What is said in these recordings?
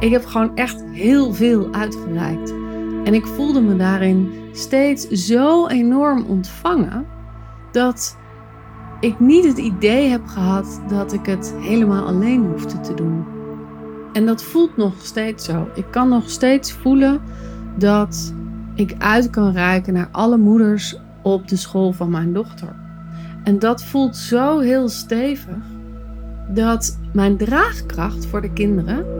Ik heb gewoon echt heel veel uitgereikt. En ik voelde me daarin steeds zo enorm ontvangen dat ik niet het idee heb gehad dat ik het helemaal alleen hoefde te doen. En dat voelt nog steeds zo. Ik kan nog steeds voelen dat ik uit kan reiken naar alle moeders op de school van mijn dochter. En dat voelt zo heel stevig dat mijn draagkracht voor de kinderen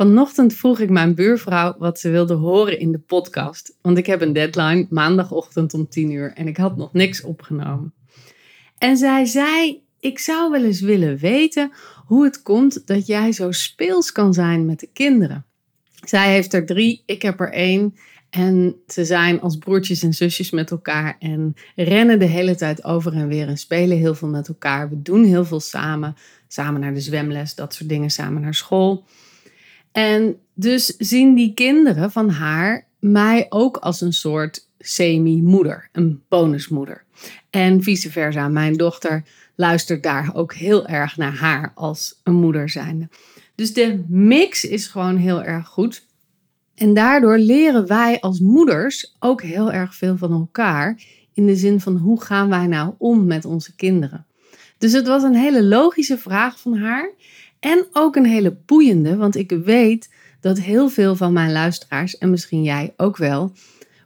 Vanochtend vroeg ik mijn buurvrouw wat ze wilde horen in de podcast. Want ik heb een deadline maandagochtend om 10 uur en ik had nog niks opgenomen. En zij zei: Ik zou wel eens willen weten hoe het komt dat jij zo speels kan zijn met de kinderen. Zij heeft er drie, ik heb er één. En ze zijn als broertjes en zusjes met elkaar en rennen de hele tijd over en weer en spelen heel veel met elkaar. We doen heel veel samen. Samen naar de zwemles, dat soort dingen, samen naar school. En dus zien die kinderen van haar mij ook als een soort semi-moeder, een bonusmoeder. En vice versa, mijn dochter luistert daar ook heel erg naar haar als een moeder zijnde. Dus de mix is gewoon heel erg goed. En daardoor leren wij als moeders ook heel erg veel van elkaar. In de zin van hoe gaan wij nou om met onze kinderen? Dus het was een hele logische vraag van haar. En ook een hele boeiende, want ik weet dat heel veel van mijn luisteraars, en misschien jij ook wel,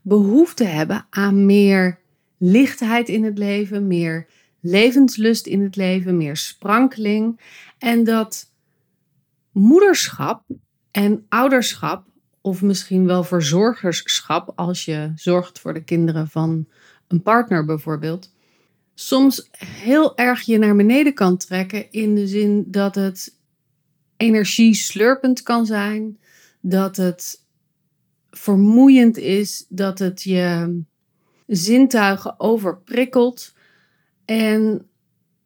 behoefte hebben aan meer lichtheid in het leven, meer levenslust in het leven, meer sprankeling. En dat moederschap en ouderschap, of misschien wel verzorgerschap, als je zorgt voor de kinderen van een partner bijvoorbeeld, soms heel erg je naar beneden kan trekken in de zin dat het energie slurpend kan zijn, dat het vermoeiend is, dat het je zintuigen overprikkelt en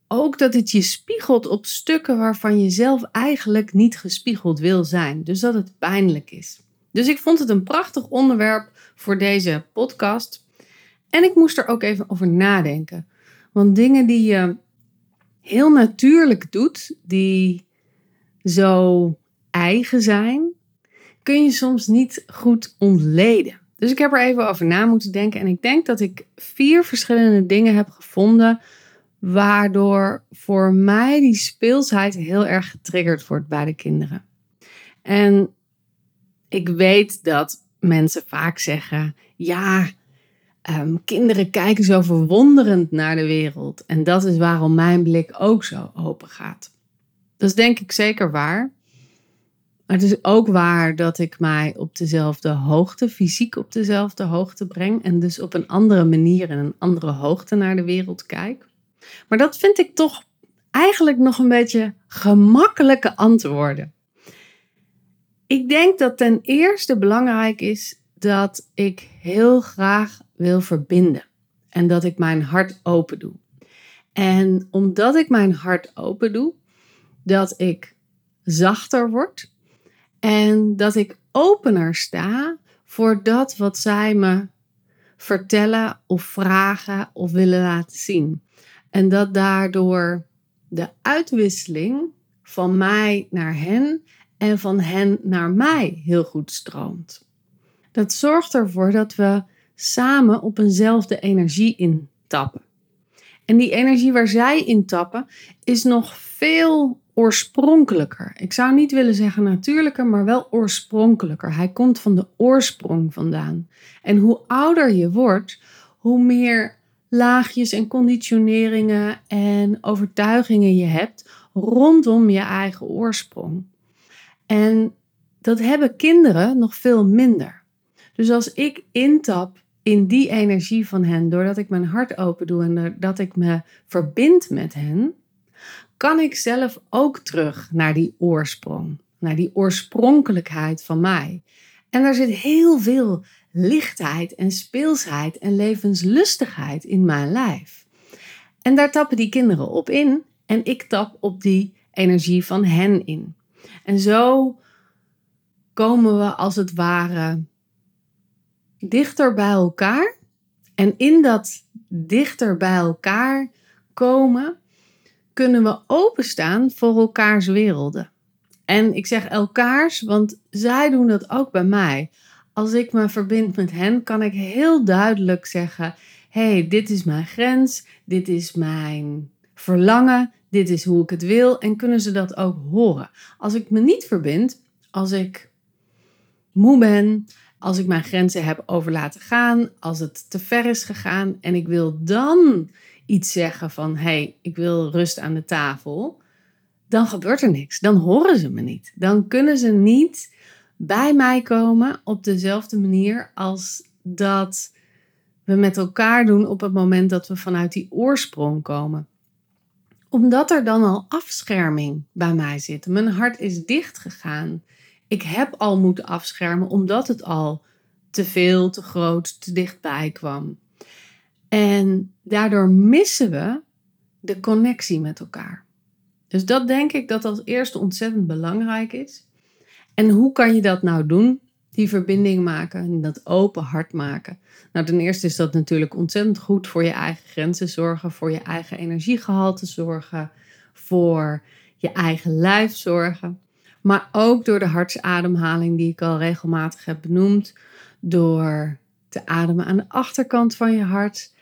ook dat het je spiegelt op stukken waarvan je zelf eigenlijk niet gespiegeld wil zijn. Dus dat het pijnlijk is. Dus ik vond het een prachtig onderwerp voor deze podcast. En ik moest er ook even over nadenken. Want dingen die je heel natuurlijk doet, die zo eigen zijn, kun je soms niet goed ontleden. Dus ik heb er even over na moeten denken en ik denk dat ik vier verschillende dingen heb gevonden waardoor voor mij die speelsheid heel erg getriggerd wordt bij de kinderen. En ik weet dat mensen vaak zeggen: ja, ehm, kinderen kijken zo verwonderend naar de wereld. En dat is waarom mijn blik ook zo open gaat. Dat is denk ik zeker waar. Maar het is ook waar dat ik mij op dezelfde hoogte, fysiek op dezelfde hoogte breng. En dus op een andere manier en een andere hoogte naar de wereld kijk. Maar dat vind ik toch eigenlijk nog een beetje gemakkelijke antwoorden. Ik denk dat ten eerste belangrijk is dat ik heel graag wil verbinden. En dat ik mijn hart open doe. En omdat ik mijn hart open doe, dat ik zachter word en dat ik opener sta voor dat wat zij me vertellen of vragen of willen laten zien. En dat daardoor de uitwisseling van mij naar hen en van hen naar mij heel goed stroomt. Dat zorgt ervoor dat we samen op eenzelfde energie intappen. En die energie waar zij intappen is nog veel oorspronkelijker. Ik zou niet willen zeggen natuurlijker, maar wel oorspronkelijker. Hij komt van de oorsprong vandaan. En hoe ouder je wordt, hoe meer laagjes en conditioneringen en overtuigingen je hebt rondom je eigen oorsprong. En dat hebben kinderen nog veel minder. Dus als ik intap in die energie van hen, doordat ik mijn hart open doe en doordat ik me verbind met hen, kan ik zelf ook terug naar die oorsprong, naar die oorspronkelijkheid van mij. En daar zit heel veel lichtheid en speelsheid en levenslustigheid in mijn lijf. En daar tappen die kinderen op in en ik tap op die energie van hen in. En zo komen we als het ware dichter bij elkaar. En in dat dichter bij elkaar komen, kunnen we openstaan voor elkaars werelden. En ik zeg elkaars, want zij doen dat ook bij mij. Als ik me verbind met hen, kan ik heel duidelijk zeggen: hey, dit is mijn grens, dit is mijn verlangen, dit is hoe ik het wil. En kunnen ze dat ook horen? Als ik me niet verbind, als ik moe ben, als ik mijn grenzen heb over laten gaan, als het te ver is gegaan en ik wil dan iets zeggen van hé, hey, ik wil rust aan de tafel, dan gebeurt er niks. Dan horen ze me niet. Dan kunnen ze niet bij mij komen op dezelfde manier als dat we met elkaar doen op het moment dat we vanuit die oorsprong komen. Omdat er dan al afscherming bij mij zit. Mijn hart is dicht gegaan. Ik heb al moeten afschermen omdat het al te veel, te groot, te dichtbij kwam. En daardoor missen we de connectie met elkaar. Dus dat denk ik dat als eerste ontzettend belangrijk is. En hoe kan je dat nou doen? Die verbinding maken en dat open hart maken. Nou, ten eerste is dat natuurlijk ontzettend goed voor je eigen grenzen zorgen, voor je eigen energiegehalte zorgen, voor je eigen lijf zorgen. Maar ook door de hartsademhaling die ik al regelmatig heb benoemd, door te ademen aan de achterkant van je hart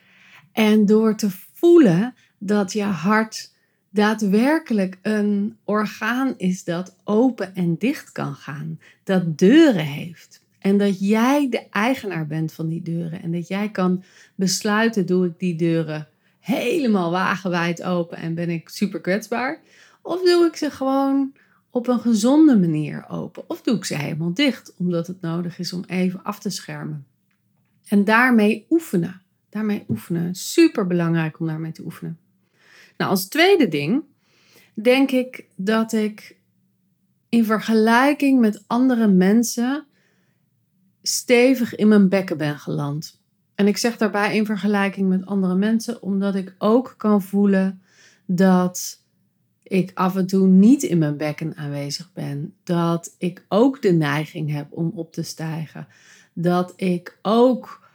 en door te voelen dat je hart daadwerkelijk een orgaan is dat open en dicht kan gaan, dat deuren heeft. En dat jij de eigenaar bent van die deuren. En dat jij kan besluiten, doe ik die deuren helemaal wagenwijd open en ben ik super kwetsbaar? Of doe ik ze gewoon op een gezonde manier open? Of doe ik ze helemaal dicht, omdat het nodig is om even af te schermen? En daarmee oefenen. Daarmee oefenen. Super belangrijk om daarmee te oefenen. Nou, als tweede ding denk ik dat ik in vergelijking met andere mensen stevig in mijn bekken ben geland. En ik zeg daarbij in vergelijking met andere mensen, omdat ik ook kan voelen dat ik af en toe niet in mijn bekken aanwezig ben. Dat ik ook de neiging heb om op te stijgen. Dat ik ook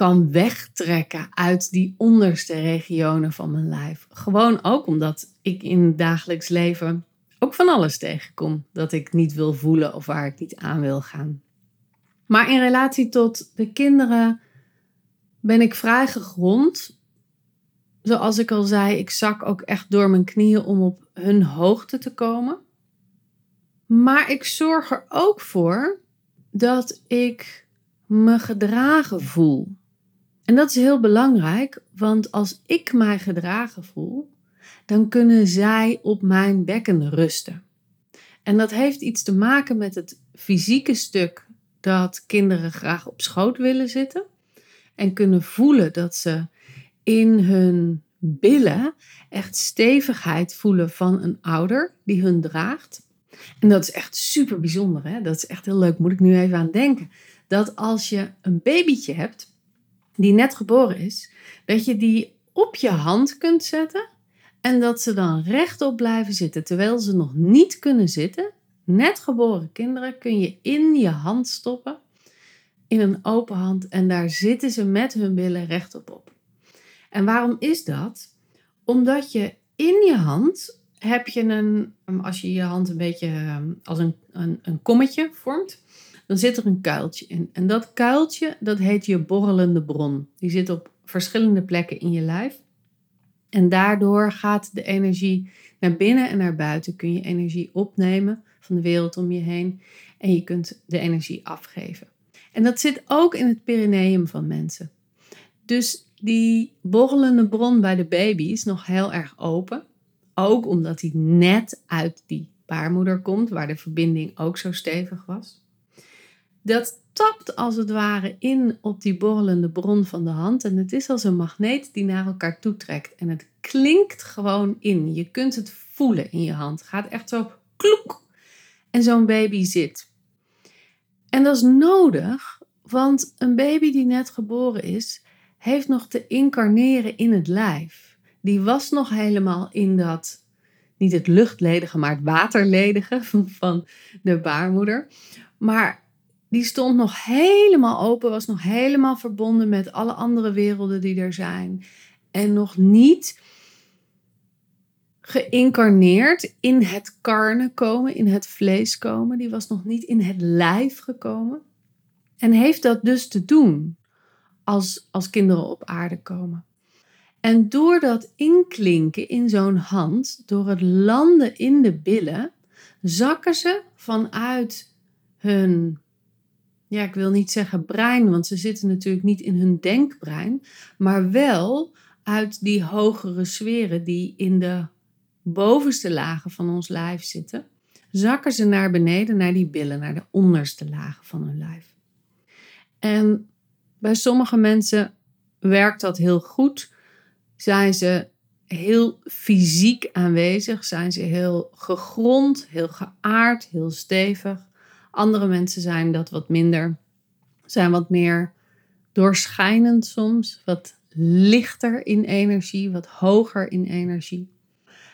kan wegtrekken uit die onderste regionen van mijn lijf. Gewoon ook omdat ik in het dagelijks leven ook van alles tegenkom dat ik niet wil voelen of waar ik niet aan wil gaan. Maar in relatie tot de kinderen ben ik vrij gegrond. Zoals ik al zei, ik zak ook echt door mijn knieën om op hun hoogte te komen. Maar ik zorg er ook voor dat ik me gedragen voel. En dat is heel belangrijk, want als ik mij gedragen voel, dan kunnen zij op mijn bekken rusten. En dat heeft iets te maken met het fysieke stuk dat kinderen graag op schoot willen zitten en kunnen voelen dat ze in hun billen echt stevigheid voelen van een ouder die hun draagt. En dat is echt super bijzonder, hè? dat is echt heel leuk, moet ik nu even aan denken. Dat als je een babytje hebt die net geboren is, dat je die op je hand kunt zetten en dat ze dan rechtop blijven zitten terwijl ze nog niet kunnen zitten. Net geboren kinderen kun je in je hand stoppen, in een open hand, en daar zitten ze met hun billen rechtop op. En waarom is dat? Omdat je in je hand heb je een, als je je hand een beetje ehm, als een, een, een kommetje vormt, dan zit er een kuiltje in. En dat kuiltje, dat heet je borrelende bron. Die zit op verschillende plekken in je lijf. En daardoor gaat de energie naar binnen en naar buiten. Kun je energie opnemen van de wereld om je heen. En je kunt de energie afgeven. En dat zit ook in het perineum van mensen. Dus die borrelende bron bij de baby is nog heel erg open. Ook omdat die net uit die baarmoeder komt, waar de verbinding ook zo stevig was. Dat tapt als het ware in op die borrelende bron van de hand. En het is als een magneet die naar elkaar toe trekt. En het klinkt gewoon in. Je kunt het voelen in je hand. Het gaat echt zo kloek. En zo'n baby zit. En dat is nodig, want een baby die net geboren is, heeft nog te incarneren in het lijf. Die was nog helemaal in dat, niet het luchtledige, maar het waterledige van de baarmoeder. Maar die stond nog helemaal open, was nog helemaal verbonden met alle andere werelden die er zijn. En nog niet geïncarneerd in het karnen komen, in het vlees komen. Die was nog niet in het lijf gekomen. En heeft dat dus te doen als, als kinderen op aarde komen. En door dat inklinken in zo'n hand, door het landen in de billen, zakken ze vanuit hun, ja, ik wil niet zeggen brein, want ze zitten natuurlijk niet in hun denkbrein, maar wel uit die hogere sferen die in de bovenste lagen van ons lijf zitten, zakken ze naar beneden, naar die billen, naar de onderste lagen van hun lijf. En bij sommige mensen werkt dat heel goed. Zijn ze heel fysiek aanwezig, zijn ze heel gegrond, heel geaard, heel stevig. Andere mensen zijn dat wat minder, zijn wat meer doorschijnend soms, wat lichter in energie, wat hoger in energie.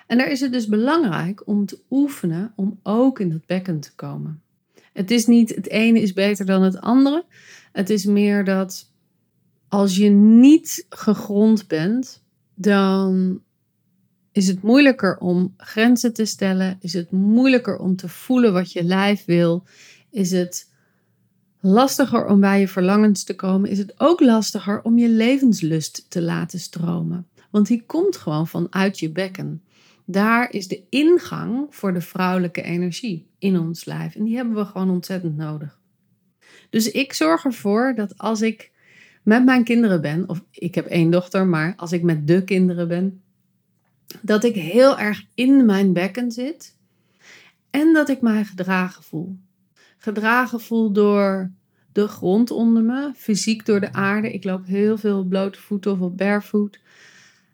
En daar is het dus belangrijk om te oefenen om ook in dat bekken te komen. Het is niet het ene is beter dan het andere. Het is meer dat als je niet gegrond bent, dan is het moeilijker om grenzen te stellen. Is het moeilijker om te voelen wat je lijf wil. Is het lastiger om bij je verlangens te komen. Is het ook lastiger om je levenslust te laten stromen. Want die komt gewoon vanuit je bekken. Daar is de ingang voor de vrouwelijke energie in ons lijf. En die hebben we gewoon ontzettend nodig. Dus ik zorg ervoor dat als ik met mijn kinderen ben, of ik heb één dochter, maar als ik met de kinderen ben, dat ik heel erg in mijn bekken zit en dat ik mij gedragen voel. Gedragen voel door de grond onder me, fysiek door de aarde. Ik loop heel veel blote voeten of op barefoot,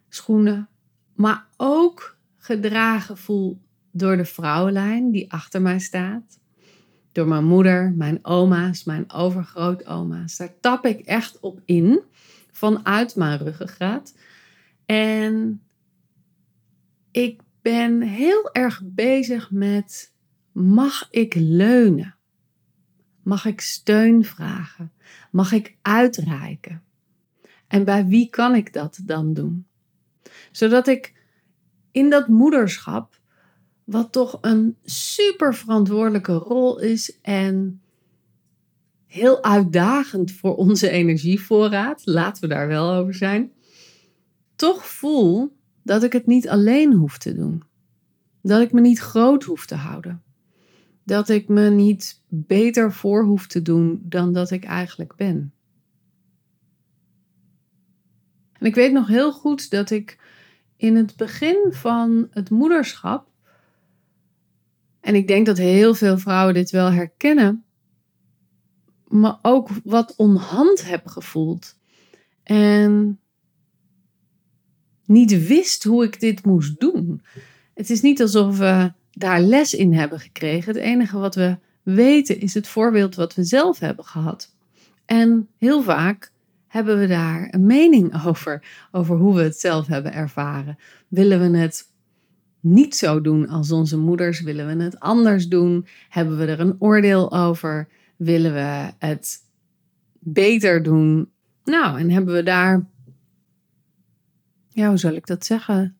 schoenen. Maar ook gedragen voel door de vrouwenlijn die achter mij staat. Door mijn moeder, mijn oma's, mijn overgrootoma's. Daar tap ik echt op in vanuit mijn ruggengraat. En ik ben heel erg bezig met: mag ik leunen? Mag ik steun vragen? Mag ik uitreiken? En bij wie kan ik dat dan doen? Zodat ik in dat moederschap, wat toch een super verantwoordelijke rol is en heel uitdagend voor onze energievoorraad, laten we daar wel over zijn, toch voel dat ik het niet alleen hoef te doen. Dat ik me niet groot hoef te houden. Dat ik me niet beter voor hoef te doen dan dat ik eigenlijk ben. En ik weet nog heel goed dat ik in het begin van het moederschap, en ik denk dat heel veel vrouwen dit wel herkennen, maar ook wat onhand heb gevoeld. En niet wist hoe ik dit moest doen. Het is niet alsof we daar les in hebben gekregen. Het enige wat we weten is het voorbeeld wat we zelf hebben gehad. En heel vaak hebben we daar een mening over, over hoe we het zelf hebben ervaren? Willen we het niet zo doen als onze moeders? Willen we het anders doen? Hebben we er een oordeel over? Willen we het beter doen? Nou, en hebben we daar, ja, hoe zal ik dat zeggen?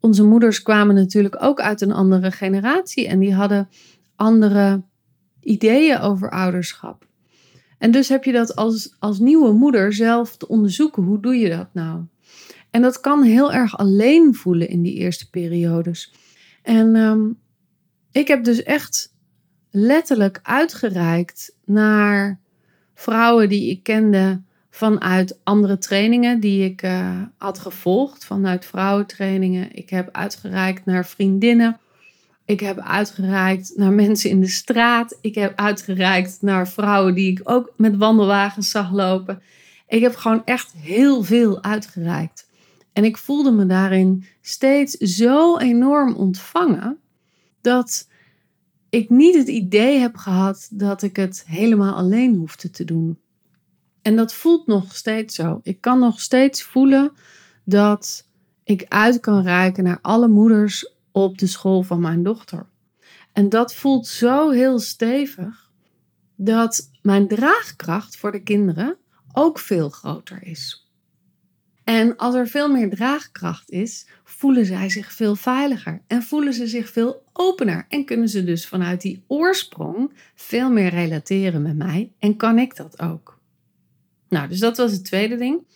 Onze moeders kwamen natuurlijk ook uit een andere generatie en die hadden andere ideeën over ouderschap. En dus heb je dat als, als nieuwe moeder zelf te onderzoeken. Hoe doe je dat nou? En dat kan heel erg alleen voelen in die eerste periodes. En ehm, ik heb dus echt letterlijk uitgereikt naar vrouwen die ik kende vanuit andere trainingen die ik uh, had gevolgd, vanuit vrouwentrainingen. Ik heb uitgereikt naar vriendinnen Ik heb uitgereikt naar mensen in de straat. Ik heb uitgereikt naar vrouwen die ik ook met wandelwagens zag lopen. Ik heb gewoon echt heel veel uitgereikt. En ik voelde me daarin steeds zo enorm ontvangen dat ik niet het idee heb gehad dat ik het helemaal alleen hoefde te doen. En dat voelt nog steeds zo. Ik kan nog steeds voelen dat ik uit kan reiken naar alle moeders op de school van mijn dochter. En dat voelt zo heel stevig dat mijn draagkracht voor de kinderen ook veel groter is. En als er veel meer draagkracht is, voelen zij zich veel veiliger en voelen ze zich veel opener en kunnen ze dus vanuit die oorsprong veel meer relateren met mij en kan ik dat ook. Nou, dus dat was het tweede ding.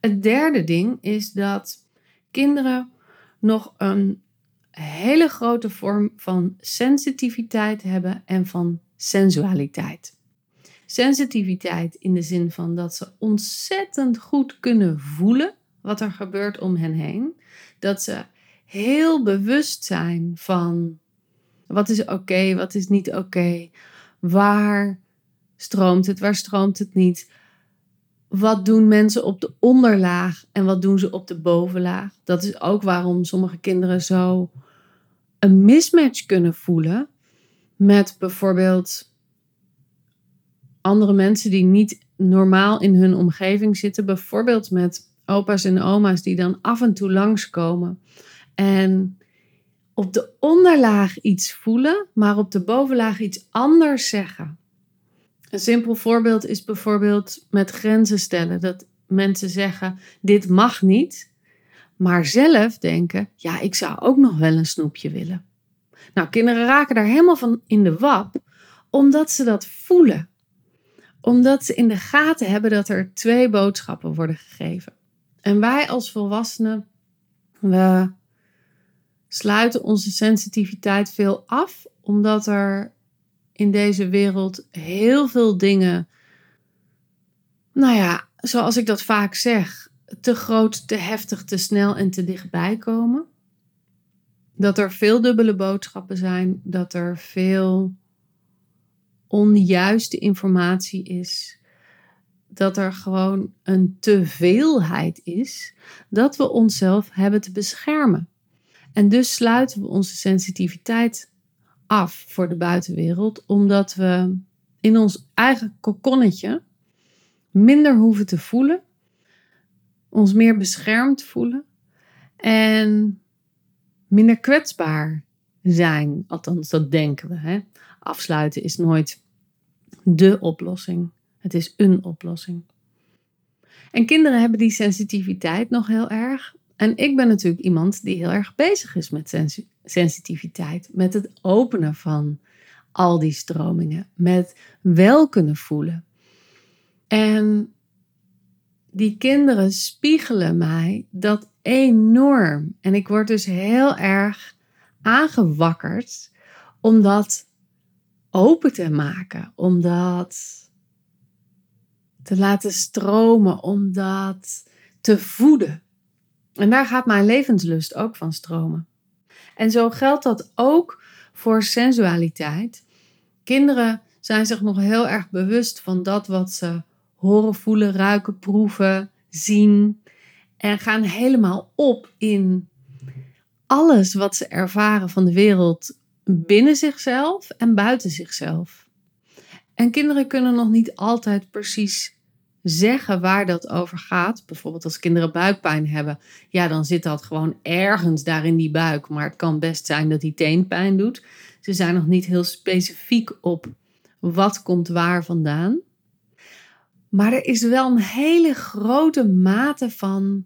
Het derde ding is dat kinderen nog een hele grote vorm van sensitiviteit hebben en van sensualiteit. Sensitiviteit in de zin van dat ze ontzettend goed kunnen voelen wat er gebeurt om hen heen. Dat ze heel bewust zijn van wat is oké, wat is niet oké. Waar stroomt het, waar stroomt het niet. Wat doen mensen op de onderlaag en wat doen ze op de bovenlaag? Dat is ook waarom sommige kinderen zo een mismatch kunnen voelen met bijvoorbeeld andere mensen die niet normaal in hun omgeving zitten. Bijvoorbeeld met opa's en oma's die dan af en toe langskomen. En op de onderlaag iets voelen, maar op de bovenlaag iets anders zeggen. Een simpel voorbeeld is bijvoorbeeld met grenzen stellen. Dat mensen zeggen: dit mag niet, maar zelf denken: ja, ik zou ook nog wel een snoepje willen. Nou, kinderen raken daar helemaal van in de wap, omdat ze dat voelen. Omdat ze in de gaten hebben dat er twee boodschappen worden gegeven. En wij als volwassenen, we sluiten onze sensitiviteit veel af, omdat er in deze wereld heel veel dingen, nou ja, zoals ik dat vaak zeg, te groot, te heftig, te snel en te dichtbij komen. Dat er veel dubbele boodschappen zijn, dat er veel onjuiste informatie is, dat er gewoon een teveelheid is, dat we onszelf hebben te beschermen. En dus sluiten we onze sensitiviteit af voor de buitenwereld, omdat we in ons eigen kokonnetje minder hoeven te voelen, ons meer beschermd voelen en minder kwetsbaar zijn. Althans, dat denken we. Hè? Afsluiten is nooit de oplossing. Het is een oplossing. En kinderen hebben die sensitiviteit nog heel erg. En ik ben natuurlijk iemand die heel erg bezig is met sensitiviteit, met het openen van al die stromingen, met wel kunnen voelen. En die kinderen spiegelen mij dat enorm. En ik word dus heel erg aangewakkerd om dat open te maken, om dat te laten stromen, om dat te voeden. En daar gaat mijn levenslust ook van stromen. En zo geldt dat ook voor sensualiteit. Kinderen zijn zich nog heel erg bewust van dat wat ze horen, voelen, ruiken, proeven, zien. En gaan helemaal op in alles wat ze ervaren van de wereld binnen zichzelf en buiten zichzelf. En kinderen kunnen nog niet altijd precies zeggen waar dat over gaat. Bijvoorbeeld als kinderen buikpijn hebben, ja, dan zit dat gewoon ergens daar in die buik. Maar het kan best zijn dat die teenpijn doet. Ze zijn nog niet heel specifiek op wat komt waar vandaan. Maar er is wel een hele grote mate van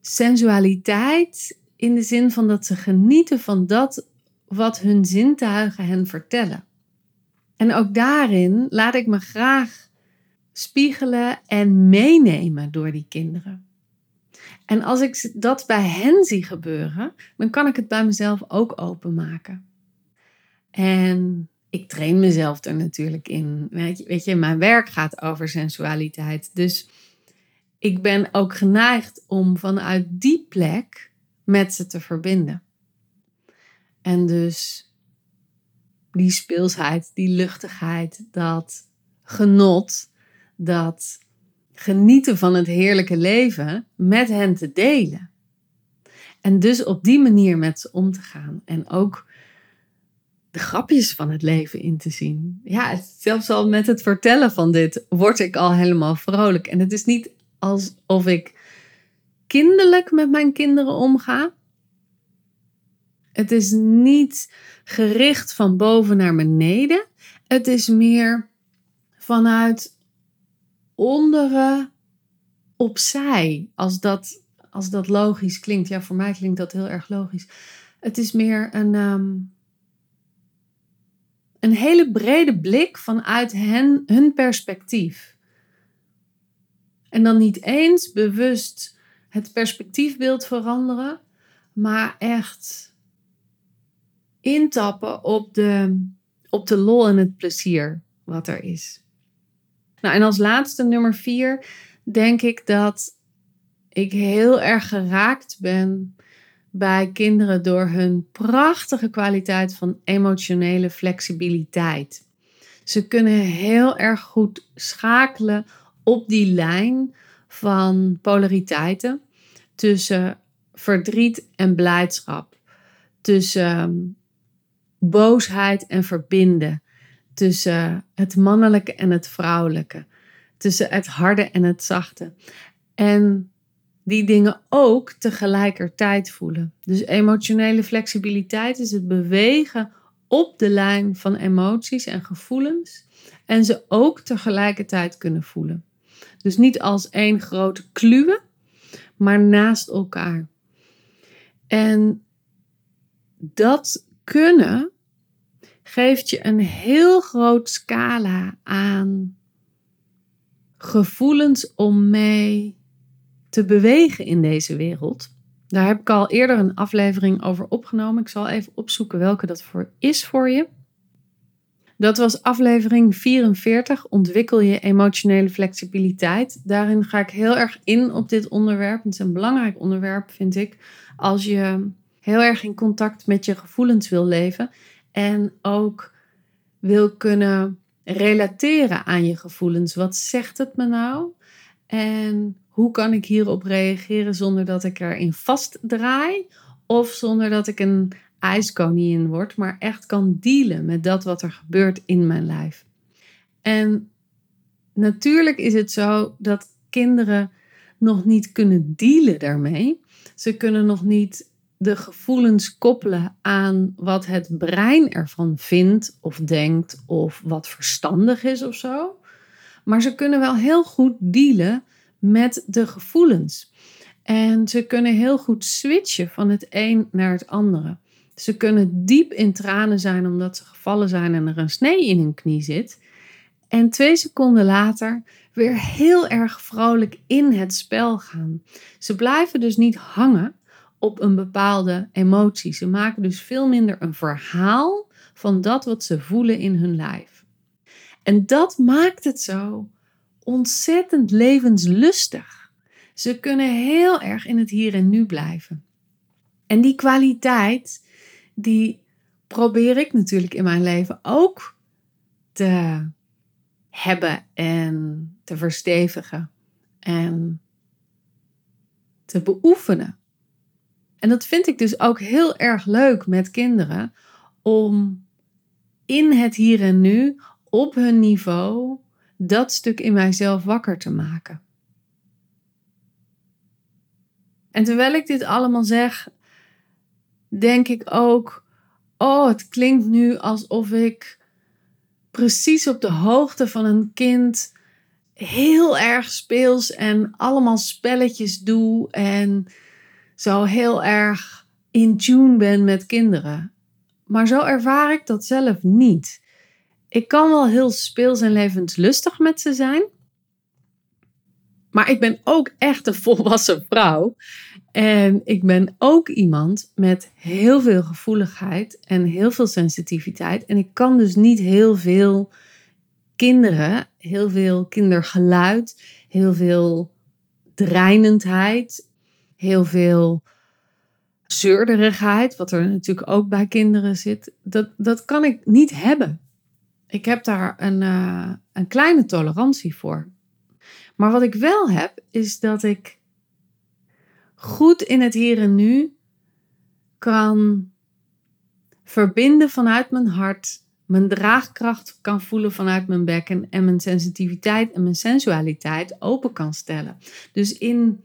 sensualiteit in de zin van dat ze genieten van dat wat hun zintuigen hen vertellen. En ook daarin laat ik me graag spiegelen en meenemen door die kinderen. En als ik dat bij hen zie gebeuren, dan kan ik het bij mezelf ook openmaken. En ik train mezelf er natuurlijk in. Weet je, mijn werk gaat over sensualiteit. Dus ik ben ook geneigd om vanuit die plek met ze te verbinden. En dus die speelsheid, die luchtigheid, dat genot, dat genieten van het heerlijke leven met hen te delen. En dus op die manier met ze om te gaan. En ook de grapjes van het leven in te zien. Ja, zelfs al met het vertellen van dit word ik al helemaal vrolijk. En het is niet alsof ik kinderlijk met mijn kinderen omga. Het is niet gericht van boven naar beneden. Het is meer vanuit onderen opzij. Als dat, als dat logisch klinkt. Ja, voor mij klinkt dat heel erg logisch. Het is meer een, ehm, een hele brede blik vanuit hen, hun perspectief. En dan niet eens bewust het perspectiefbeeld veranderen, maar echt intappen op de, op de lol en het plezier wat er is. Nou, en als laatste nummer vier denk ik dat ik heel erg geraakt ben bij kinderen door hun prachtige kwaliteit van emotionele flexibiliteit. Ze kunnen heel erg goed schakelen op die lijn van polariteiten tussen verdriet en blijdschap, tussen ehm, boosheid en verbinden, tussen het mannelijke en het vrouwelijke, tussen het harde en het zachte. En die dingen ook tegelijkertijd voelen. Dus emotionele flexibiliteit is het bewegen op de lijn van emoties en gevoelens en ze ook tegelijkertijd kunnen voelen. Dus niet als één grote kluwe, maar naast elkaar. En dat kunnen geeft je een heel groot scala aan gevoelens om mee te bewegen in deze wereld. Daar heb ik al eerder een aflevering over opgenomen. Ik zal even opzoeken welke dat voor is voor je. Dat was aflevering 44, ontwikkel je emotionele flexibiliteit. Daarin ga ik heel erg in op dit onderwerp. Het is een belangrijk onderwerp, vind ik, als je heel erg in contact met je gevoelens wil leven en ook wil kunnen relateren aan je gevoelens. Wat zegt het me nou? En hoe kan ik hierop reageren zonder dat ik erin vastdraai of zonder dat ik een ijskoningin word, maar echt kan dealen met dat wat er gebeurt in mijn lijf. En natuurlijk is het zo dat kinderen nog niet kunnen dealen daarmee. Ze kunnen nog niet de gevoelens koppelen aan wat het brein ervan vindt of denkt of wat verstandig is of zo. Maar ze kunnen wel heel goed dealen met de gevoelens. En ze kunnen heel goed switchen van het een naar het andere. Ze kunnen diep in tranen zijn omdat ze gevallen zijn en er een snee in hun knie zit. En twee seconden later weer heel erg vrolijk in het spel gaan. Ze blijven dus niet hangen op een bepaalde emotie. Ze maken dus veel minder een verhaal van dat wat ze voelen in hun lijf. En dat maakt het zo ontzettend levenslustig. Ze kunnen heel erg in het hier en nu blijven. En die kwaliteit, die probeer ik natuurlijk in mijn leven ook te hebben en te verstevigen en te beoefenen. En dat vind ik dus ook heel erg leuk met kinderen om in het hier en nu op hun niveau dat stuk in mijzelf wakker te maken. En terwijl ik dit allemaal zeg, denk ik ook: oh, het klinkt nu alsof ik precies op de hoogte van een kind heel erg speels en allemaal spelletjes doe en zo heel erg in tune ben met kinderen. Maar zo ervaar ik dat zelf niet. Ik kan wel heel speels en levenslustig met ze zijn. Maar ik ben ook echt een volwassen vrouw. En ik ben ook iemand met heel veel gevoeligheid en heel veel sensitiviteit. En ik kan dus niet heel veel kinderen, heel veel kindergeluid, heel veel dreinendheid, heel veel zeurderigheid, wat er natuurlijk ook bij kinderen zit, dat, dat kan ik niet hebben. Ik heb daar een, uh, een kleine tolerantie voor. Maar wat ik wel heb, is dat ik goed in het hier en nu kan verbinden vanuit mijn hart, mijn draagkracht kan voelen vanuit mijn bekken en mijn sensitiviteit en mijn sensualiteit open kan stellen. Dus in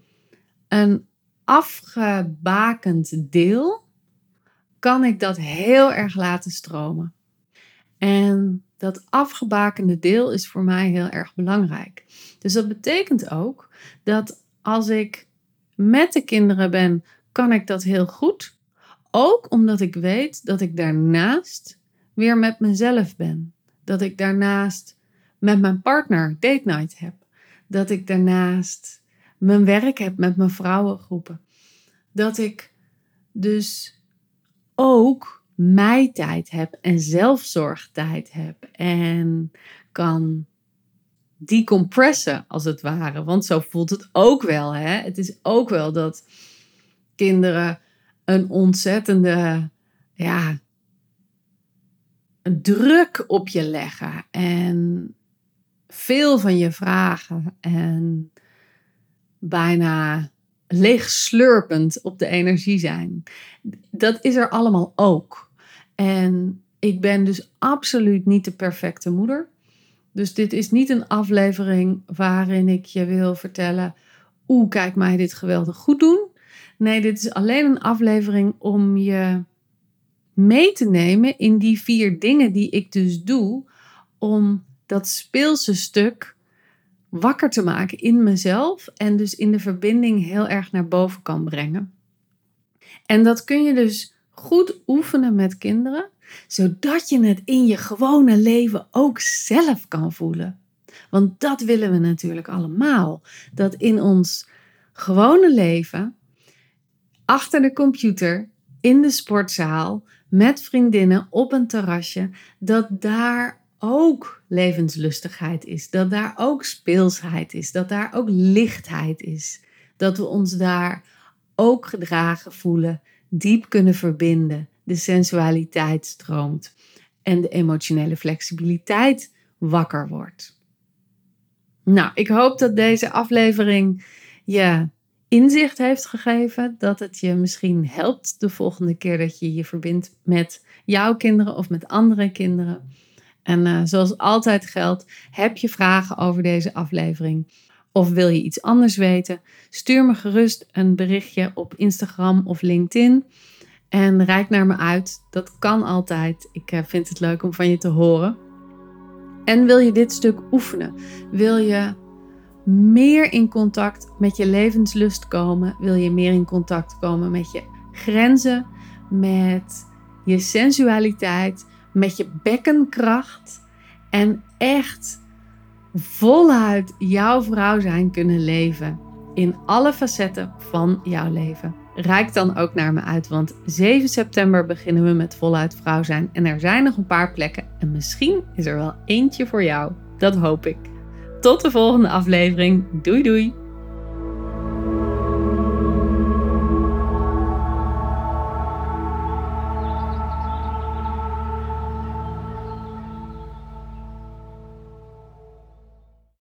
een afgebakend deel kan ik dat heel erg laten stromen. En dat afgebakende deel is voor mij heel erg belangrijk. Dus dat betekent ook dat als ik met de kinderen ben, kan ik dat heel goed. Ook omdat ik weet dat ik daarnaast weer met mezelf ben. Dat ik daarnaast met mijn partner date night heb. Dat ik daarnaast mijn werk heb met mijn vrouwengroepen. Dat ik dus ook mij tijd heb en zelfzorgtijd heb. En kan decompressen als het ware. Want zo voelt het ook wel. Hè? Het is ook wel dat kinderen een ontzettende ja, een druk op je leggen. En veel van je vragen. En bijna leegslurpend op de energie zijn. Dat is er allemaal ook. En ik ben dus absoluut niet de perfecte moeder. Dus dit is niet een aflevering waarin ik je wil vertellen: Oeh, kijk mij dit geweldig goed doen. Nee, dit is alleen een aflevering om je mee te nemen in die vier dingen die ik dus doe om dat speelse stuk wakker te maken in mezelf en dus in de verbinding heel erg naar boven kan brengen. En dat kun je dus goed oefenen met kinderen, zodat je het in je gewone leven ook zelf kan voelen. Want dat willen we natuurlijk allemaal. Dat in ons gewone leven, achter de computer, in de sportzaal, met vriendinnen op een terrasje, dat daar ook levenslustigheid is, dat daar ook speelsheid is, dat daar ook lichtheid is, dat we ons daar ook gedragen voelen, diep kunnen verbinden, de sensualiteit stroomt en de emotionele flexibiliteit wakker wordt. Nou, ik hoop dat deze aflevering je inzicht heeft gegeven, dat het je misschien helpt de volgende keer dat je je verbindt met jouw kinderen of met andere kinderen. En uh, zoals altijd geldt, heb je vragen over deze aflevering of wil je iets anders weten? Stuur me gerust een berichtje op Instagram of LinkedIn en reik naar me uit. Dat kan altijd. Ik uh, vind het leuk om van je te horen. En wil je dit stuk oefenen? Wil je meer in contact met je levenslust komen? Wil je meer in contact komen met je grenzen, met je sensualiteit? Met je bekkenkracht en echt voluit jouw vrouw zijn kunnen leven in alle facetten van jouw leven. Rijk dan ook naar me uit, want 7 september beginnen we met voluit vrouw zijn en er zijn nog een paar plekken en misschien is er wel eentje voor jou. Dat hoop ik. Tot de volgende aflevering. Doei doei!